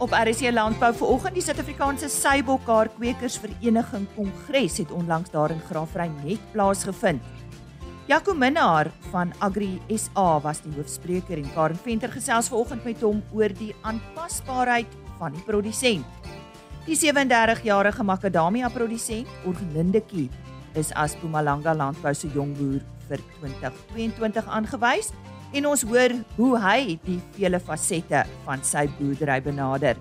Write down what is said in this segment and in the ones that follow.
Op RC Landbou vanoggend die Suid-Afrikaanse Seibokkaar Kwekers Vereniging Kongres het onlangs daar in Graafrein net plaasgevind. Jaco Minnar van Agri SA was die hoofspreker en Karen Venter gesels vanoggend met hom oor die aanpasbaarheid van die produsent. Die 37-jarige makadamia produsent, Orlindetjie, is as Mpumalanga Landbou se jong boer vir 2022 aangewys en ons hoor hoe hy die vele fasette van sy boerdery benader.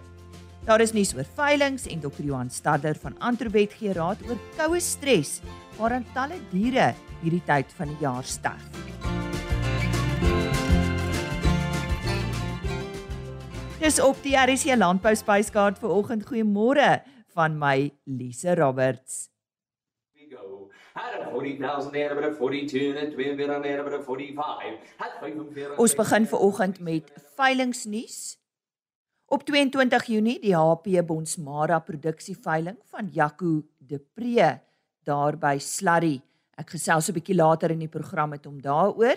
Daar is nuus oor veilinge en Dr. Johan Stadler van Antrobet gee raad oor koue stres waaraan talle diere hierdie tyd van die jaar sterf. Dis op die RC Landbou Spyskaart vir oggend. Goeiemôre van my Lise Roberts. Ons begin ver oggend met veilingnuus. Op 22 Junie die HP Bonsmara produksieveiling van Jaco de Pre daar by Slurry. Ek gesels 'n bietjie later in die program met hom daaroor.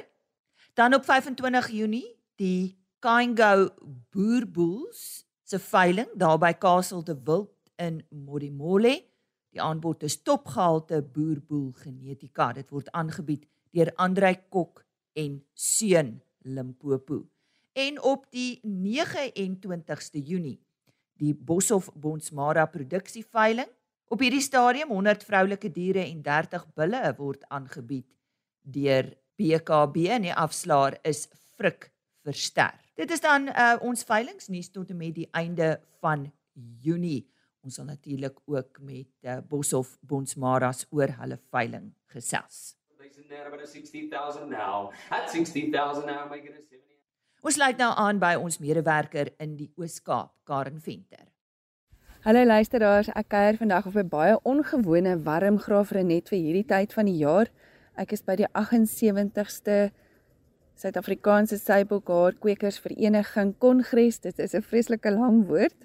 Dan op 25 Junie die Kaingo Boerbulls se veiling daar by Kasteel de Wild in Modimolle. Die aanbod is topgehalte boerboel genetika. Dit word aangebied deur Andrei Kok en Seun Limpopo. En op die 29ste Junie die Boshoff Bonsmara produksieveiling. Op hierdie stadium 100 vroulike diere en 30 bulle word aangebied deur BKB en die afslaer is Frik Verster. Dit is dan uh, ons veilingsnuus tot en met die einde van Junie. Ons sal natuurlik ook met uh, Boshoff Bonsmaras oor hulle veiling gesels. Ons sluit nou aan by ons medewerker in die Oos-Kaap, Karen Venter. Hallo luisteraars, ek kuier vandag op 'n baie ongewone warm graafrenet vir hierdie tyd van die jaar. Ek is by die 78ste Suid-Afrikaanse Seibokhaar Kwekers Vereniging Kongres. Dit is 'n vreeslike lang woord,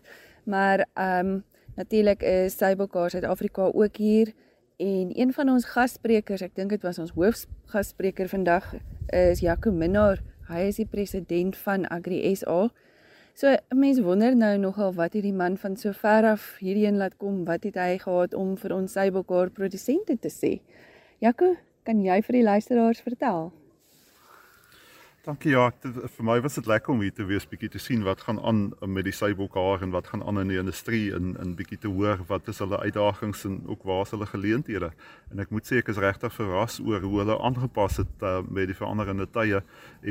maar ehm um, Natuurlik is Seibokhaar Suid-Afrika ook hier en een van ons gasprekers, ek dink dit was ons hoofgasspreker vandag, is Jaco Minnar. Hy is die president van Agri SA. So mense wonder nou nogal wat hierdie man van so ver af hierheen laat kom, wat het hy gehad om vir ons Seibokhaar produsente te sê? Jaco, kan jy vir die luisteraars vertel? Dankie ja, dit, vir my was dit lekker om hier te wees bietjie te sien wat gaan aan met die seibokhaar en wat gaan aan in die industrie en in bietjie te hoor wat is hulle uitdagings en ook waar is hulle geleenthede. En ek moet sê ek is regtig verras oor hoe hulle aangepas het uh, met die veranderende tye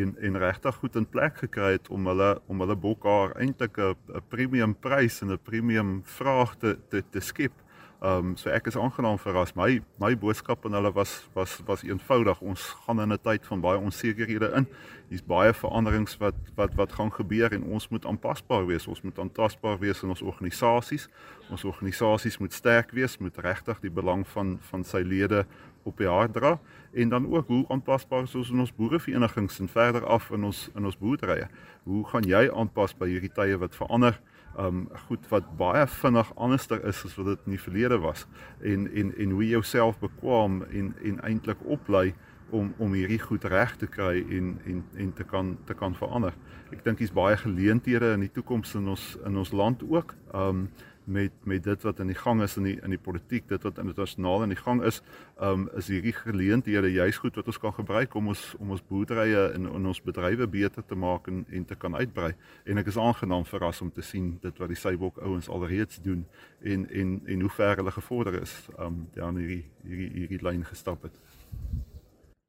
en en regtig goed in plek gekry het om hulle om hulle bokhaar eintlik 'n premium prys en 'n premium vraag te te, te skep Ehm um, so ek is aangenaam verras. My my boodskap aan hulle was was was eenvoudig. Ons gaan in 'n tyd van baie onsekerhede in. Hier's baie veranderings wat wat wat gaan gebeur en ons moet aanpasbaar wees. Ons moet aantasbaar wees in ons organisasies. Ons organisasies moet sterk wees, moet regtig die belang van van sy lede op die hart dra en dan ook hoe aanpasbaar is ons in ons boereverenigings en verder af in ons in ons boerderye. Hoe gaan jy aanpas by hierdie tye wat verander? Um goed wat baie vinnig anderster is as wat dit in die verlede was en en en hoe jy jouself bekwam en en eintlik oplei om om hierdie goed reg te kry en en en te kan te kan verander. Ek dink hier's baie geleenthede in die toekoms in ons in ons land ook. Um met met dit wat in die gang is in die in die politiek, dit wat internasionaal in die gang is, um is hierdie geleenthede juis goed wat ons kan gebruik om ons om ons boerderye en, en ons bedrywe beter te maak en en te kan uitbrei. En ek is aangenaam verras om te sien dit wat die Seibok ouens alreeds doen en en en hoe ver hulle gevorder is um dan hierdie hierdie hierdie lyn gestap het.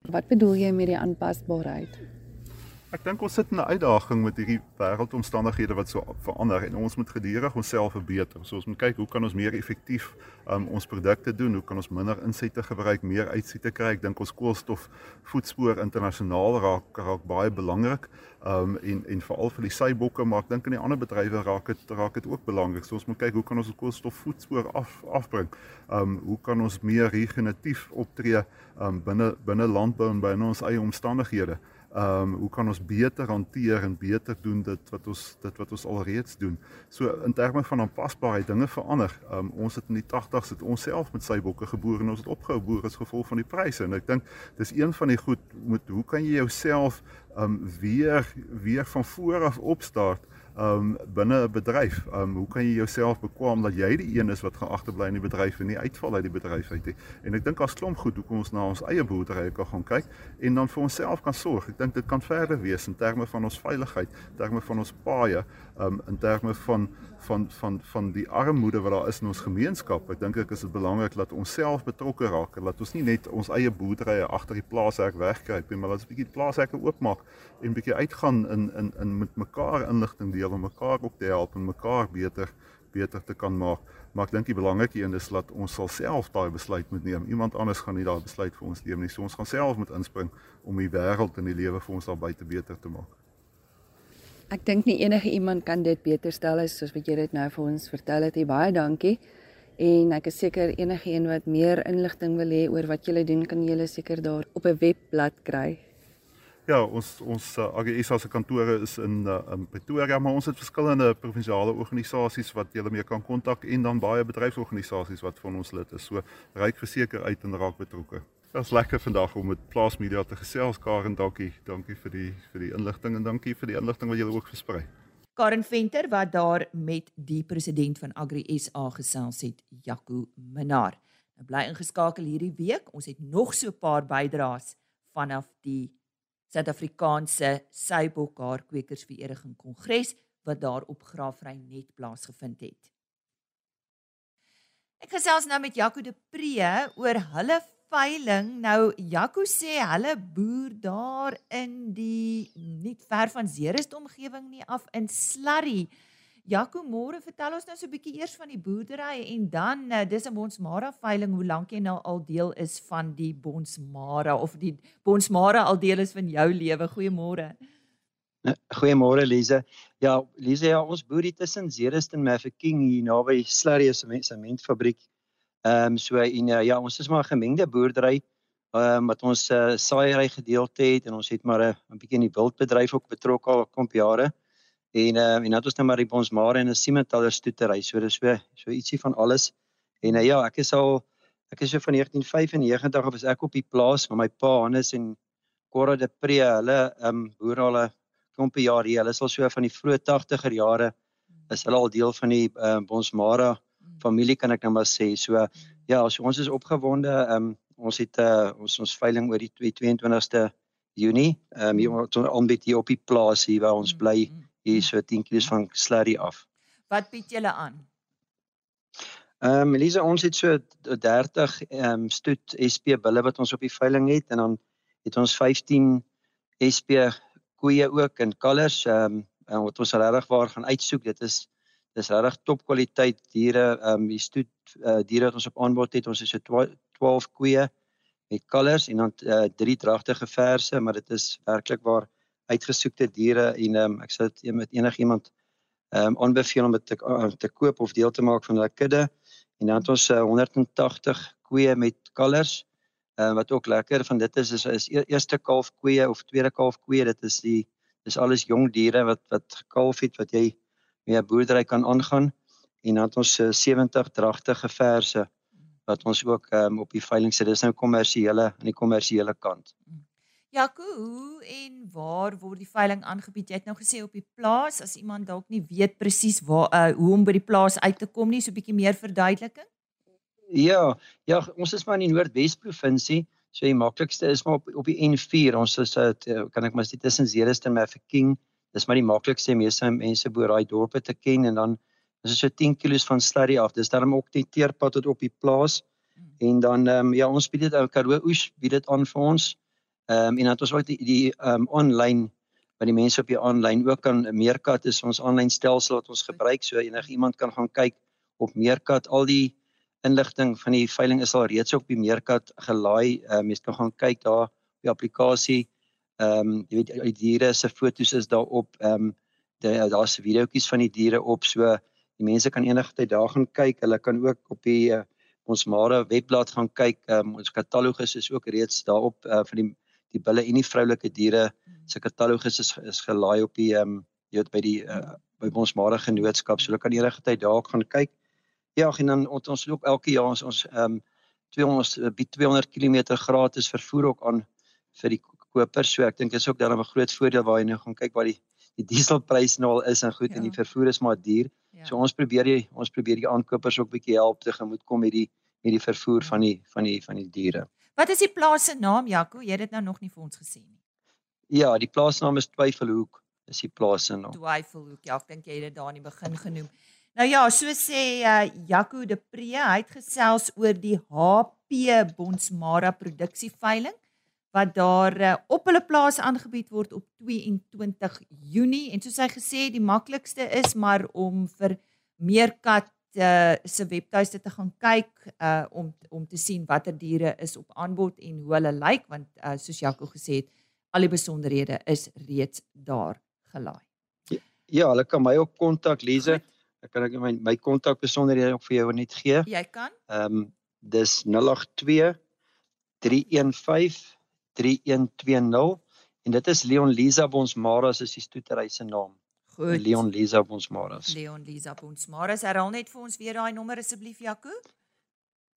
Wat bedoel jy met die aanpasbaarheid? Ek dink ons sit in 'n uitdaging met hierdie wêreldomstandighede wat so verander en ons moet gedurig onsself verbeter. So ons moet kyk hoe kan ons meer effektief um, ons produkte doen? Hoe kan ons minder insette gebruik, meer uitsette kry? Ek dink ons koolstof voetspoor internasionaal raak raak baie belangrik. Um en en veral vir die seibokke, maar ek dink in die ander bedrywe raak dit raak dit ook belangrik. So ons moet kyk hoe kan ons ons koolstof voetspoor af afbring? Um hoe kan ons meer regeneratief optree um binne binne landbou en binne ons eie omstandighede? Ehm um, hoe kan ons beter hanteer en beter doen dit wat ons dit wat ons alreeds doen. So in terme van aanpasbaarheid dinge verander. Ehm um, ons het in die 80's het ons self met sy bokke geboer en ons het opgehou boer as gevolg van die pryse en ek dink dis een van die goed moet hoe kan jy jouself ehm um, weer weer van voor af opstart um binne 'n bedryf. Um hoe kan jy jouself bekwam dat jy die een is wat gaan agterbly in die bedryf en nie uitval uit die bedryf uit nie. En ek dink as klomp goed hoekom ons na ons eie boerderye kan gaan kyk en dan vir onsself kan sorg. Ek dink dit kan verder wees in terme van ons veiligheid, terme van ons paaie, um in terme van van van van die armoede wat daar is in ons gemeenskap. Ek dink ek is dit belangrik dat ons self betrokke raak en dat ons nie net ons eie boerderye agter die plaashek wegkruip nie, maar dat ons 'n bietjie plaashekke oopmaak en bietjie uitgaan in in in met mekaar inligting deel om mekaar ook te help en mekaar beter beter te kan maak. Maar ek dink die belangrike een is dat ons sal self daai besluit moet neem. Iemand anders gaan nie daai besluit vir ons neem nie. So ons gaan self moet inspring om die wêreld en die lewe vir ons daar buite beter te maak. Ek dink nie enige iemand kan dit beter stel as soos wat jy dit nou vir ons vertel het. Baie dankie. En ek is seker enige een wat meer inligting wil hê oor wat julle doen, kan julle seker daar op 'n webblad kry. Ja, ons ons uh, eh, se kantore is in uh, in Pretoria, maar ons het verskillende provinsiale organisasies wat julle mee kan kontak en dan baie bedryfsorganisasies wat van ons lid is. So ryk verseker uit en raak betrokke. Dit was lekker vandag om met Plaas Media te gesels. Karen, dankie. Dankie vir die vir die inligting en dankie vir die inligting wat jy ook versprei. Karen Venter wat daar met die president van Agri SA gesels het, Jaco Minnar. Nou bly ingeskakel hierdie week. Ons het nog so 'n paar bydraes vanaf die Suid-Afrikaanse Seibokhaar Kwekersvereniging Kongres wat daar op Graafrein net plaasgevind het. Ek gesels nou met Jaco de Pre oor hulle veiling. Nou Jaco sê hulle boer daar in die nie ver van Zeerust omgewing nie af in Slurry. Jaco, môre vertel ons nou so 'n bietjie eers van die boerdery en dan uh, dis 'n Bonsmara veiling, hoe lank jy nou al deel is van die Bonsmara of die Bonsmara al deel is van jou lewe. Goeiemôre. Eh, goeiemôre Lize. Ja, Lize, ja, ons boer hier tussen Zeerust en Mafeking hier naby Slurry sementfabriek. Ehm um, so en uh, ja, ons is maar 'n gemengde boerdery ehm um, wat ons uh, saaiery gedeelte het en ons het maar 'n uh, bietjie in die wildbedryf ook betrokke al kom jare. En uh, en dan het ons nou maar die Bonsmare en 'n Siementaler stoetery. So dis so so ietsie van alles. En uh, ja, ek is al ek is so van 1995 af as ek op die plaas met my pa Hannes en Cora de Pre, hulle ehm um, boer al 'n klompie jare hier. Hulle is al so van die vroeë 80er jare is hulle al deel van die ehm uh, Bonsmara familie kan ek nou maar sê. So ja, so ons is opgewonde. Ehm um, ons het uh, ons ons veiling oor die 22ste Junie. Ehm um, hier ons aanbied hier op die plaas hier waar ons bly hier so 10 km van Slurry af. Wat bied julle aan? Ehm um, Elise, ons het so 30 ehm um, stoet SP bulle wat ons op die veiling het en dan het ons 15 SP koeie ook en kalvers ehm um, wat ons regtig waar gaan uitsoek. Dit is dis regtig top kwaliteit diere ehm um, die stoet uh, diere wat ons op aanbod het ons het so 12 koeie met kalvers en dan uh, drie dragtige verse maar dit is werklik waar uitgesoekte diere en ehm um, ek sal dit met enigiemand ehm um, aanbeveel om dit te, uh, te koop of deel te maak van hulle kudde en dan het ons uh, 180 koeie met kalvers uh, wat ook lekker van dit is is, is e-, eerste kalf koeie of tweede kalf koeie dit is die dis alles jong diere wat wat gekalf het wat jy mee 'n boerdery kan aangaan en dan het ons 70 eh, dragtige verse wat ons ook um, op die veiling sit. Dis nou kommersiële aan die kommersiële kant. Jaco, hoe en waar word die veiling aangebied? Jy het nou gesê op die plaas as iemand dalk nie weet presies waar uh, hoe om by die plaas uit te kom nie, so 'n bietjie meer verduideliking. Ja, ja, ons is maar in die Noordwes provinsie. So die maklikste is maar op op die N4. Ons is uh, kan ek maar sê tussen Zeerust en Mafeking dis maar die maklikste meeste mense boer daai dorpe te ken en dan is dit so 10 km van Slurry af. Dis daarom ook die teerpad tot op die plaas. Hmm. En dan ehm um, ja, ons bied dit ou Karoo oes bied dit aan vir ons. Ehm um, en dan het ons ook die die ehm um, aanlyn wat die mense op die aanlyn ook kan Meerkat is ons aanlyn stelsel wat ons gebruik. So enige iemand kan gaan kyk op Meerkat. Al die inligting van die veiling is al reeds op die Meerkat gelaai. Ehm um, jy kan gaan kyk daar op die applikasie. Ehm um, jy weet die diere se fotos is daarop. Ehm um, daar's videoetjies van die diere op. So die mense kan enige tyd daar gaan kyk. Hulle kan ook op die uh, ons Mara webblad gaan kyk. Um, ons katalogus is ook reeds daarop uh, vir die die bulle en die vroulike diere se katalogus is is gelaai op die ehm um, jy weet by die uh, by ons Mara genootskap so hulle kan enige tyd daar gaan kyk ja en dan ons, ons loop elke jaar ons ons ehm um, 200 by 200 km gratis vervoer ook aan vir die kopers. So ek dink dis ook dan 'n groot voordeel waar jy nou gaan kyk waar die die dieselprys nou al is en goed ja. en die vervoer is maar duur. Ja. So ons probeer die ons probeer die aankopers ook bietjie help te gemoed kom met die met die vervoer ja. van die van die van die diere. Wat is die plaas se naam Jaco? Jy het dit nou nog nie vir ons gesê nie. Ja, die plaasnaam is Twyfelhoek. Is die plaas se naam. Twyfelhoek. Ja, ek dink jy het dit daar in die begin genoem. Nou ja, so sê uh, Jaco de Pre, hy het gesels oor die HP Bonsmara produksie veiling wat daar uh, op hulle plaas aangebied word op 22 Junie en soos hy gesê die maklikste is maar om vir Meerkat uh, se webtuiste te gaan kyk uh, om om te sien watter diere is op aanbod en hoe hulle lyk want uh, soos Jaco gesê het al die besonderhede is reeds daar gelaai. Ja, ja hulle kan my ook kontak Lize. Ek kan ek my my kontak besonderhede ook vir jou net gee. Jy kan. Ehm um, dis 082 315 3120 en dit is Leon Lisa Bonsmaras is die stoetery se naam. Goed. Leon Lisa Bonsmaras. Leon Lisa Bonsmaras. Herhaal net vir ons weer daai nommer asseblief Jaco.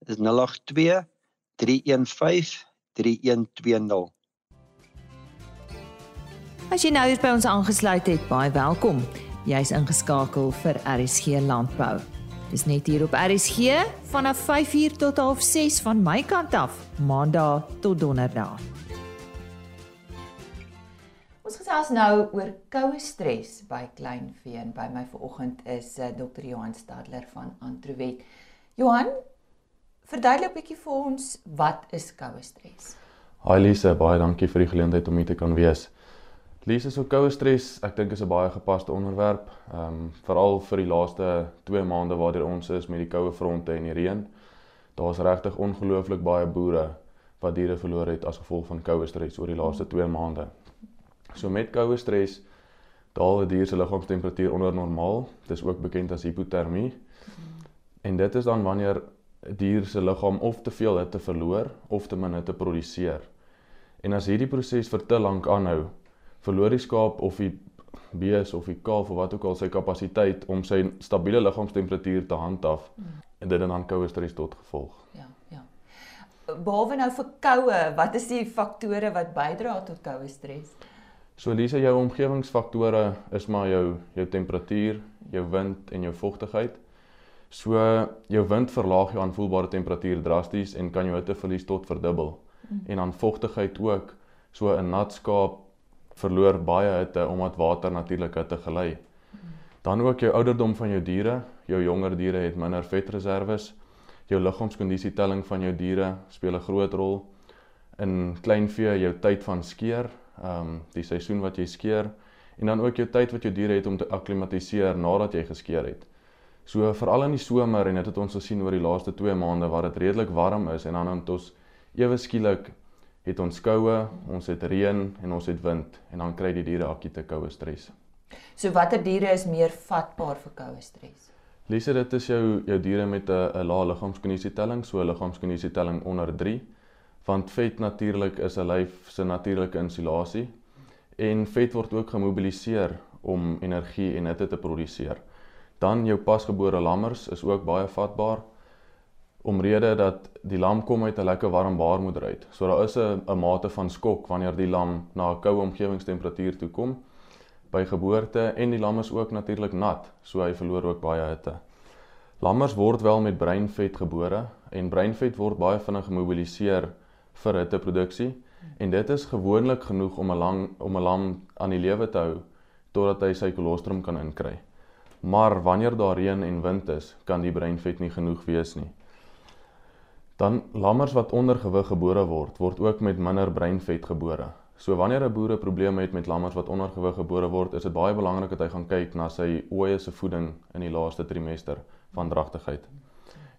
Dit is 082 315 3120. As jy nou hier by ons aangesluit het, baie welkom. Jy's ingeskakel vir RSG Landbou. Dis net hier op RSG vanaf 5uur tot 6:30 van my kant af, Maandag tot Donderdag. Gesels nou oor koue stres by kleinvee en by my vanoggend is uh, eh, Dr. Johan Stadler van Antrowet. Johan, verduidelik 'n bietjie vir ons wat is koue stres? Hi Lise, baie dankie vir die geleentheid om hier te kan wees. Lise so koue stres, ek dink is 'n baie gepaste onderwerp. Ehm um, veral vir die laaste 2 maande waardeur ons is met die koue fronte en die reën. Daar's regtig ongelooflik baie boere wat diere verloor het as gevolg van koue stres oor die laaste 2 maande. So met koue stres daal 'n dier se liggaamstemperatuur onder normaal. Dit is ook bekend as hipotermie. En dit is dan wanneer 'n dier se liggaam of te veel hitte verloor of te min hitte produseer. En as hierdie proses vir te lank aanhou, verloor die skaap of die bees of die kalf of wat ook al sy kapasiteit om sy stabiele liggaamstemperatuur te handhaaf en dit dan koue stres tot gevolg. Ja, ja. Behalwe nou vir koue, wat is die faktore wat bydra tot koue stres? So Lisa, jou omgewingsfaktore is maar jou jou temperatuur, jou wind en jou vogtigheid. So jou wind verlaag jou aanvoelbare temperatuur drasties en kan jou hitteverlies tot verdubbel. Mm. En dan vogtigheid ook. So 'n nat skaap verloor baie hitte omdat water natuurlik hitte gelei. Dan ook jou ouderdom van jou diere. Jou jonger diere het minder vetreserwes. Jou liggaamskondisie telling van jou diere speel 'n groot rol in kleinvee, jou tyd van skeer, ehm um, die seisoen wat jy skeer en dan ook jou tyd wat jou diere het om te akklimatiseer nadat jy geskeer het. So veral in die somer en dit het ons gesien oor die laaste 2 maande waar dit redelik warm is en dan het ons ewe skielik het ons koue, ons het reën en ons het wind en dan kry die diere akute koue stres. So watter diere is meer vatbaar vir koue stres? Lise, dit is jou jou diere met 'n lae liggaamskondisietelling, so 'n liggaamskondisietelling onder 3, want vet natuurlik is 'n lyf se natuurlike insulasie en vet word ook gemobiliseer om energie en hitte te produseer. Dan jou pasgebore lammers is ook baie vatbaar omrede dat die lam kom uit 'n lekker warm baarmoeder uit. So daar is 'n 'n mate van skok wanneer die lam na 'n koue omgewingstemperatuur toe kom by geboorte en die lam is ook natuurlik nat, so hy verloor ook baie hitte. Lammers word wel met breinvet gebore en breinvet word baie vinnig gemobiliseer vir hitteproduksie en dit is gewoonlik genoeg om 'n lang om 'n lam aan die lewe te hou totdat hy sy kolostrum kan inkry. Maar wanneer daar reën en wind is, kan die breinvet nie genoeg wees nie. Dan lammers wat ondergewig gebore word, word ook met minder breinvet gebore. So wanneer 'n boer 'n probleem het met lammers wat ondergewig gebore word, is dit baie belangrik dat hy gaan kyk na sy ooe se voeding in die laaste trimester van dragtigheid.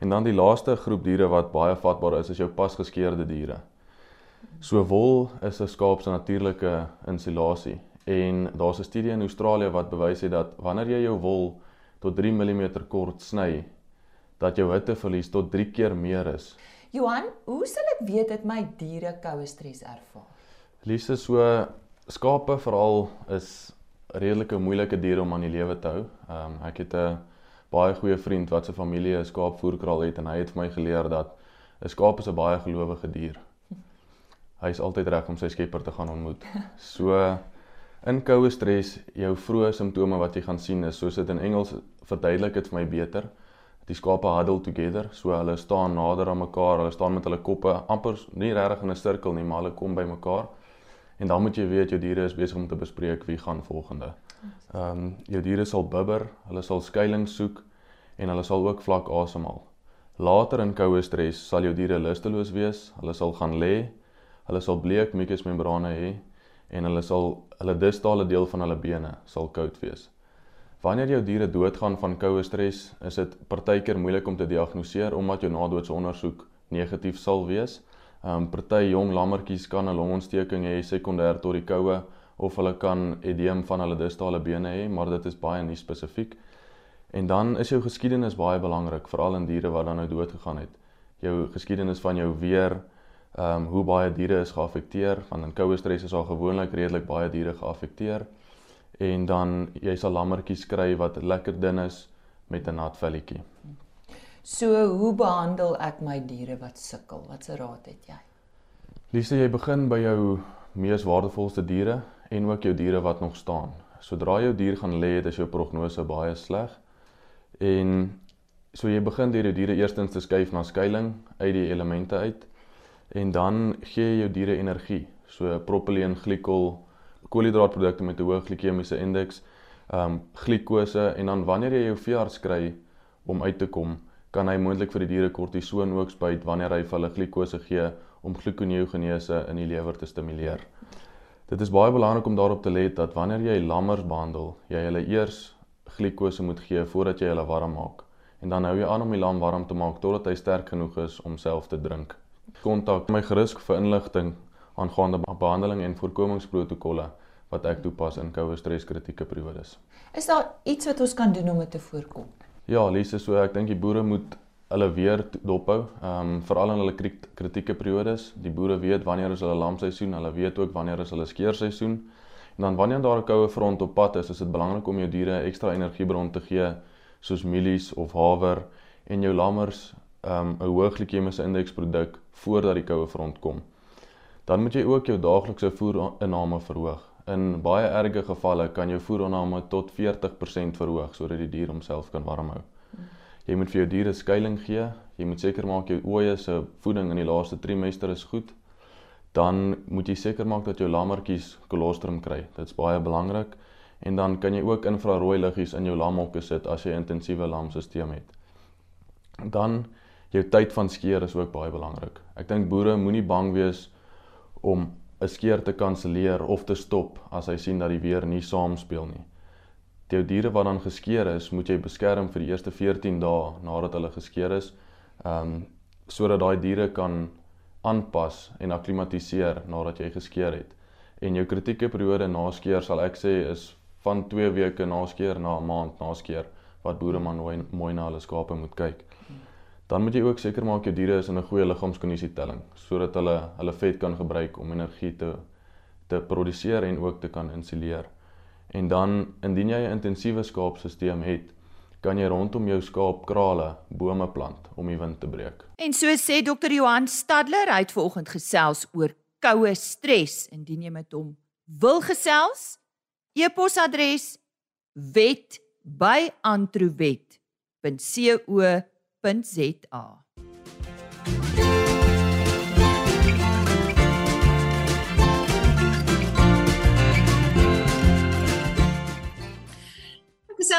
En dan die laaste groep diere wat baie vatbaar is, is jou pasgeskeerde diere. So wol is 'n skaap se natuurlike insulasie en daar's 'n studie in Australië wat bewys het dat wanneer jy jou wol tot 3 mm kort sny, dat jou hitteverlies tot 3 keer meer is. Johan, hoe sal ek weet dat my diere koue stres ervaar? Liefste so skape veral is redelike moeilike diere om aan die lewe te hou. Ehm um, ek het 'n baie goeie vriend wat se familie 'n skaapvoerkraal het en hy het vir my geleer dat 'n skaap is 'n baie gelowige dier. Hy is altyd reg om sy skepper te gaan ontmoet. So In koue stres, jou vroeë simptome wat jy gaan sien is soos dit in Engels verduidelik dit vir my beter. Die skape huddle together, so hulle staan nader aan mekaar, hulle staan met hulle koppe amper nie regtig in 'n sirkel nie, maar hulle kom by mekaar. En dan moet jy weet jou diere is besig om te bespreek wie gaan volgende. Ehm um, jou diere sal bibber, hulle sal skuilings soek en hulle sal ook vlak asemhaal. Later in koue stres sal jou diere lusteloos wees, hulle sal gaan lê, hulle sal bleek mucusmembrane hê en hulle sal hulle distale deel van hulle bene sal koud wees. Wanneer jou diere doodgaan van koue stres, is dit partykeer moeilik om te diagnoseer omdat jou nadoodse ondersoek negatief sal wees. Ehm um, party jong lammetjies kan 'n longontsteking hê sekondêr tot die koue of hulle kan edeem van hulle distale bene hê, maar dit is baie nie spesifiek. En dan is jou geskiedenis baie belangrik, veral in diere wat dan nou dood gegaan het. Jou geskiedenis van jou weer, ehm um, hoe baie diere is geaffekteer, want in koue stres is al gewoonlik redelik baie diere geaffekteer. En dan jy sal lammetjies kry wat lekker dun is met 'n nat velletjie. So, hoe behandel ek my diere wat sukkel? Watse raad het jy? Lise, jy begin by jou mees waardevolste diere en ook jou diere wat nog staan. Sodra jou dier gaan lê, is jou prognose baie sleg. En so jy begin deur jou diere eerstens te skuif na skuilings uit die elemente uit en dan gee jy jou diere energie. So propylene glikol, koolhidraatprodukte met 'n hoë glikemiese indeks, ehm um, glikose en dan wanneer jy jou veearts kry om uit te kom, kan hy moontlik vir die diere kortison ook spuit wanneer hy vir hulle glikose gee om glikoneogenese in die lewer te stimuleer. Dit is baie belangrik om daarop te let dat wanneer jy lammers behandel, jy hulle eers glikose moet gee voordat jy hulle warm maak. En dan hou jy aan om die lam warm te maak totdat hy sterk genoeg is om self te drink kontak my gerus vir inligting aangaande behandeling en voorkomingsprotokolle wat ek toepas in koue stres kritieke periodes. Is daar iets wat ons kan doen om dit te voorkom? Ja, Lise, so ek dink die boere moet hulle weer dophou, ehm um, veral in hulle kritieke periodes. Die boere weet wanneer is hulle lamseisoen, hulle weet ook wanneer is hulle skeerseisoen. En dan wanneer daar 'n koue front op pad is, is dit belangrik om jou diere ekstra energiebron te gee soos mielies of haver en jou lammers um, 'n hoë glikemiese indeks produk voordat die koue front kom. Dan moet jy ook jou daaglikse voerinname verhoog. In baie erge gevalle kan jou voerinname tot 40% verhoog sodat die dier homself kan warm hou. Jy moet vir jou diere skuilings gee. Jy moet seker maak jou ooe se voeding in die laaste trimester is goed. Dan moet jy seker maak dat jou lammetjies kolostrum kry. Dit is baie belangrik. En dan kan jy ook infrarooi liggies in jou lamhokke sit as jy intensiewe lamstelsel het. Dan jou tyd van skeer is ook baie belangrik. Ek dink boere moenie bang wees om 'n skeer te kanselleer of te stop as hy sien dat die weer nie saamspeel nie. Die diere wat dan geskeer is, moet jy beskerm vir die eerste 14 dae nadat hulle geskeer is, ehm um, sodat daai diere kan aanpas en akklimatiseer nadat jy geskeer het. En jou kritieke periode na skeer sal ek sê is van 2 weke na skeer na 'n maand na skeer wat boere maar mooi mooi na hulle skape moet kyk. Dan moet jy ook seker maak jou diere is in 'n goeie liggaamskondisie telling sodat hulle hulle vet kan gebruik om energie te te produseer en ook te kan insuleer. En dan indien jy 'n intensiewe skaapstelsel het, kan jy rondom jou skaap krale bome plant om die wind te breek. En so sê Dr. Johan Stadler uit vanoggend gesels oor koue stres indien jy met hom wil gesels. E-posadres wet@antrowet.co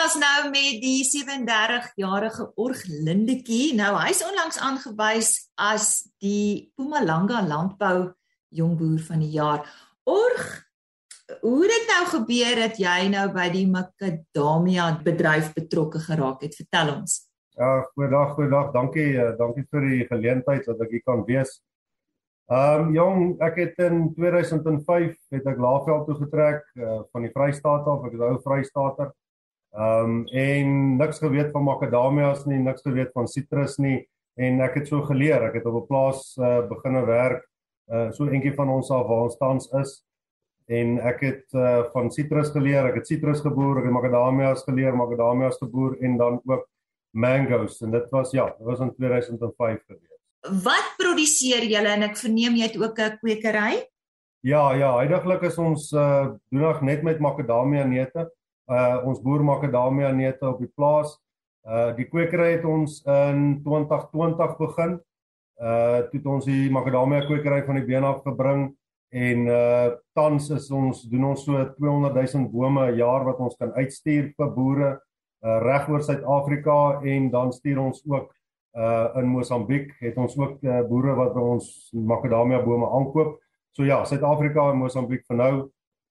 gesels nou met die 37-jarige Org Lindetjie. Nou hy's onlangs aangewys as die Mpumalanga landbou jongboer van die jaar. Org, hoe het dit nou gebeur dat jy nou by die makadamia bedryf betrokke geraak het? Vertel ons. Ja, goeiedag, goeiedag. Dankie, uh, dankie vir die geleentheid dat ek hier kan wees. Ehm um, jong, ek het in 2005 het ek Laagveld toe getrek uh, van die Vrystaat af. Ek is ou Vrystaater. Ehm um, en niks geweet van makadamias nie, niks geweet van sitrus nie en ek het so geleer. Ek het op 'n plaas uh, begine werk uh, so eentjie van ons af waar ons tans is en ek het uh, van sitrus geleer. Ek het sitrus geboer, ek het makadamias geleer, makadamias geboer en dan ook mangoes en dit was ja, dit was in 2005 gewees. Wat produseer julle en ek verneem jy het ook 'n kwekery? Ja, ja, heidaglik is ons uh doen nog net met makadamia neute. Uh ons boer makadamia neute op die plaas. Uh die kwekery het ons in 2020 begin. Uh toe het ons die makadamia kwekery van die been af gebring en uh tans is ons doen ons so 200 000 bome 'n jaar wat ons kan uitstuur vir boere uh reg oor Suid-Afrika en dan stuur ons ook uh in Mosambiek het ons ook uh, boere wat by ons makadamia bome aankoop. So ja, Suid-Afrika en Mosambiek vir nou.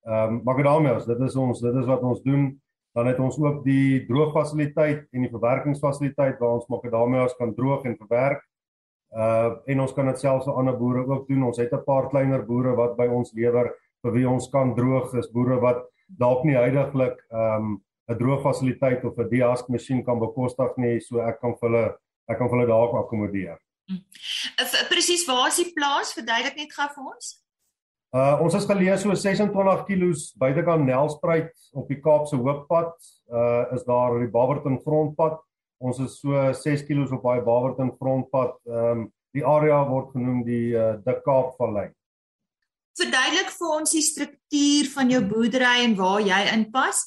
Ehm um, makadamias, dit is ons dit is wat ons doen. Dan het ons ook die droogfasiliteit en die verwerkingsfasiliteit waar ons makadamias kan droog en verwerk. Uh en ons kan dit selfs vir ander boere ook doen. Ons het 'n paar kleiner boere wat by ons lewer vir wie ons kan droog. Dis boere wat dalk nie heidaglik ehm um, 'n droogfasiliteit of 'n dehusk masjien kan bekostig nie, so ek kan vir hulle ek kan vir hulle daar akkommodeer. Hm. Presies, waar is die plaas? Verduidelik net gou vir ons. Uh ons is geleë so 26 km buitekant Nelspruit op die Kaapse Hooppad. Uh is daar die Barberton grondpad. Ons is so 6 km op daai Barberton grondpad. Ehm um, die area word genoem die uh, De Kaapvallei. Verduidelik vir ons die struktuur van jou boerdery en waar jy inpas.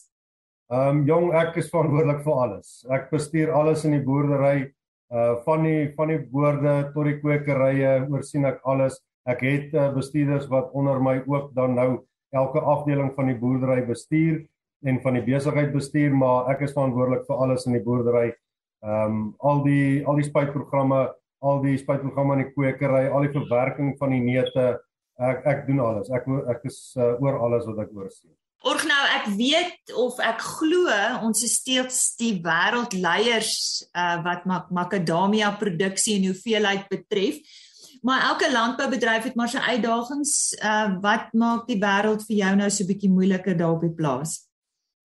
Ehm um, jong, ek is verantwoordelik vir alles. Ek bestuur alles in die boerdery. Uh van die van die boorde tot die kwekerye, oorsien ek alles. Ek het uh, bestuurders wat onder my ook dan nou elke afdeling van die boerdery bestuur en van die besigheid bestuur, maar ek is verantwoordelik vir alles in die boerdery ehm um, al die al die spuitprogramme, al die spuitprogramme in die kwekery, al die verwerking van die neute, ek ek doen alles. Ek ek is uh, oor alles wat ek oorsien. Org nou ek weet of ek glo ons is steeds die wêreldleiers uh, wat mak makadamia produksie en hoeveelheid betref. Maar elke landboubedryf het maar sy uitdagings. Uh, wat maak die wêreld vir jou nou so bietjie moeiliker daar op die plaas?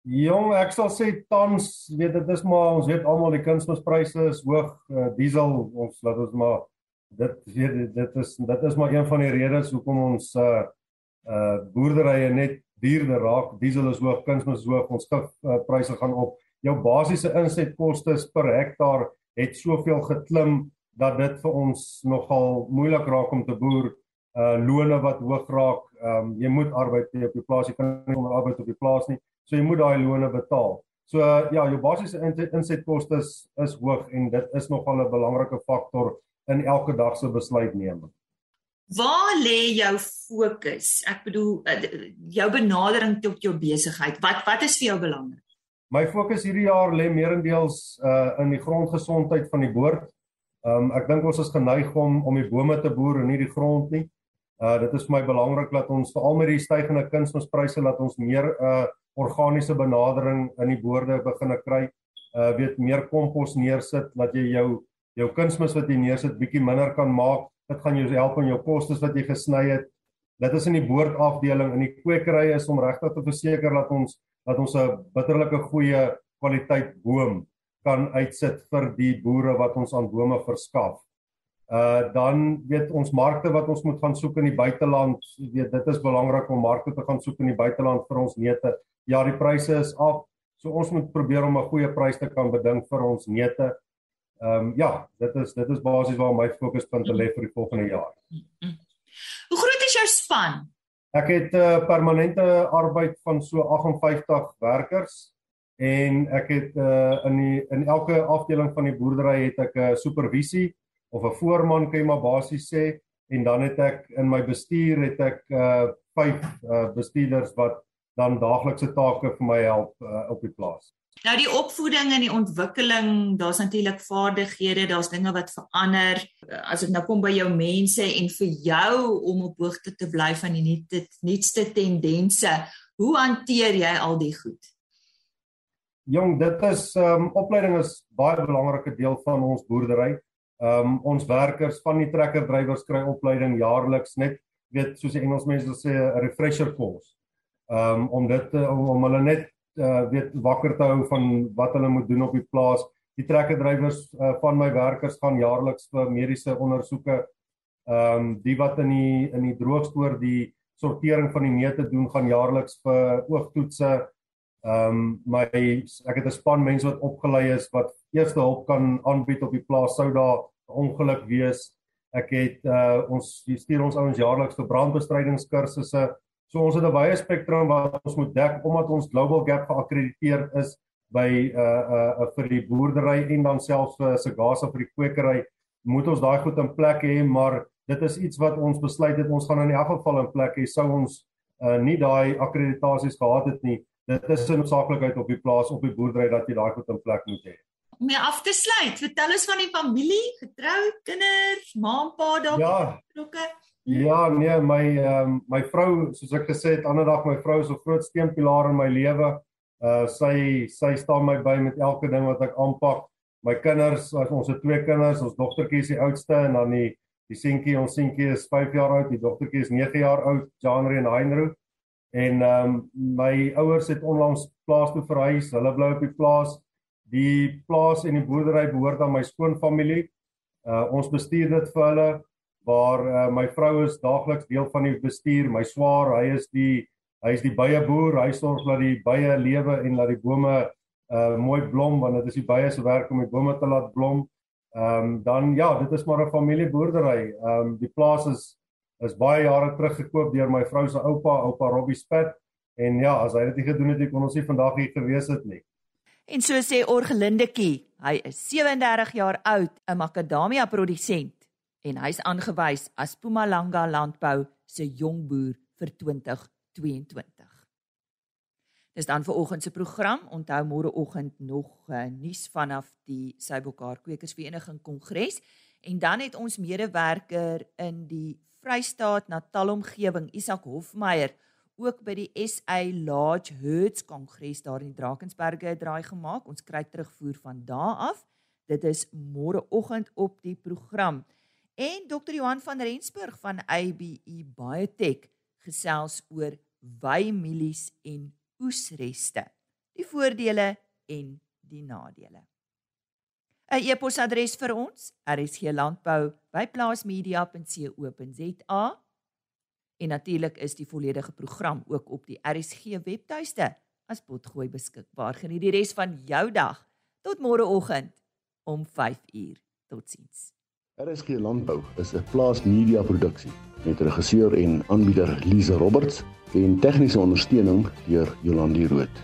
Jong, ek sal sê tans, weet dit is maar ons weet almal die kunsmispryse is hoog, uh, diesel ons laat ons maar dit weet dit is dit is maar een van die redes hoekom ons uh uh boerderye net duurder raak. Diesel is hoog, kunsmis is hoog, ons skip uh, pryse gaan op. Jou basiese insetkoste per hektaar het soveel geklim dat dit vir ons nogal moeilik raak om te boer. Uh lone wat hoog raak. Ehm um, jy moet arbeid hê op die plaas. Jy kan nie onder arbeid op die plaas nie. So jy moet daai lone betaal. So ja, jou basiese insetkoste is, is hoog en dit is nogal 'n belangrike faktor in elke dag se besluitneming. Waar lê jou fokus? Ek bedoel eh, jou benadering tot jou besigheid. Wat wat is vir jou belangrik? My fokus hierdie jaar lê meerendeels uh in die grondgesondheid van die boord. Um ek dink ons is geneig om om die bome te boer en nie die grond nie. Uh dit is vir my belangrik dat ons veral met die stygende kunsmispryse laat ons meer uh organiese benadering in die boorde begin kry. Uh weet meer kompos neersit dat jy jou jou kunsmis wat jy neersit bietjie minder kan maak. Dit gaan jou help in jou kostes wat jy gesny het. Dit is in die boordafdeling in die kwekery is om regtig te verseker dat ons dat ons 'n bitterlike goeie kwaliteit boom kan uitsit vir die boere wat ons aan bome verskaf. Uh dan weet ons markte wat ons moet gaan soek in die buiteland, weet dit is belangrik om markte te gaan soek in die buiteland vir ons neute ja, die pryse is af. So ons moet probeer om 'n goeie prys te kan beding vir ons neute. Ehm um, ja, dit is dit is basies waar my fokuspunte lê vir die volgende jaar. Hoe groot is jou span? Ek het 'n uh, permanente arbeid van so 58 werkers en ek het uh, in die in elke afdeling van die boerdery het ek 'n uh, supervisie of 'n voorman kan jy maar basies sê en dan het ek in my bestuur het ek uh, vyf uh, bestuurders wat dan daaglikse take vir my help uh, op die plaas. Nou die opvoeding en die ontwikkeling, daar's natuurlik vaardighede, daar's dinge wat verander. As dit nou kom by jou mense en vir jou om op hoogte te bly van die nuutste nuutste tendense, hoe hanteer jy al die goed? Jong, dit is ehm um, opleiding is baie belangrike deel van ons boerdery. Ehm um, ons werkers van die trekkerdrywers kry opleiding jaarliks net weet soos die Engelsmense sê 'n refresher course um, om dit om, om hulle net uh, weet wakker te hou van wat hulle moet doen op die plaas. Die trekkerdrywers uh, van my werkers gaan jaarliks vir mediese ondersoeke. Ehm um, die wat in die in die droogstoor die sortering van die neute doen gaan jaarliks vir oogtoetse. Ehm um, my ek het 'n span mense wat opgelei is wat eerste hulp kan aanbied op die plaas sou daar 'n ongeluk wees. Ek het uh ons stuur ons ouens jaarliks vir brandbestrydingskursusse. So ons het 'n baie spektrum wat ons moet dek omdat ons Global Gap geakkrediteer is by uh uh vir die boerdery en dan selfs vir Sagasa vir die kwekery moet ons daai goed in plek hê, maar dit is iets wat ons besluit het ons gaan in elk geval in plek hê sou ons uh nie daai akkreditasies gehad het nie. Dit is 'n noodsaaklikheid op die plaas op die boerdery dat jy daai goed in plek moet hê om mee af te sluit. Vertel ons van die familie, getroud, kinders, ma en pa daar ja. betrokke. Hm? Ja, nee, my ehm um, my vrou, soos ek gesê het, ander dag my vrou is 'n groot steunpilaar in my lewe. Uh sy sy staan my by met elke ding wat ek aanpak. My kinders, ons het twee kinders, ons dogtertjie is die oudste en dan die die seentjie, ons seentjie is 5 jaar oud, die dogtertjie is 9 jaar oud, Janri en Heinrich. En ehm um, my ouers het onlangs plaas toe verhuis. Hulle bly op die plaas. Die plaas en die boerdery behoort aan my skoonfamilie. Uh ons bestuur dit vir hulle waar uh, my vrou is daagliks deel van die bestuur. My swaar, hy is die hy is die bye boer. Hy sorg dat die bye lewe en dat die bome uh mooi blom want dit is die bye se werk om die bome te laat blom. Ehm um, dan ja, dit is maar 'n familieboerdery. Ehm um, die plaas is is baie jare terug gekoop deur my vrou se oupa, oupa Robbie Spit. En ja, as hy dit nie gedoen het, kon ons nie vandag hier gewees het nie. En so sê Orgelindetjie, hy is 37 jaar oud, 'n makadamia produsent en hy's aangewys as Mpumalanga Landbou se jong boer vir 2022. Dis dan vir oggend se program. Onthou môre oggend nog uh, nuus vanaf die Sybokar Kwekersvereniging Kongres en dan het ons medewerker in die Vrystaat Natal omgewing Isak Hofmeyer ook by die SA Large Herds Kongres daar in Drakensberge draai gemaak. Ons kry terugvoer van daar af. Dit is môreoggend op die program. En Dr. Johan van Rensburg van ABE Biotech gesels oor wymielies en oesreste. Die voordele en die nadele. 'n E-posadres vir ons: rsglandbou@plaasmedia.co.za En natuurlik is die volledige program ook op die RSG webtuiste as potgooi beskikbaar. Geniet die res van jou dag. Tot môreoggend om 5uur. Totsiens. RSG Landbou is 'n plaas media produksie met regisseur en aanbieder Lize Roberts en tegniese ondersteuning deur Jolandi Root.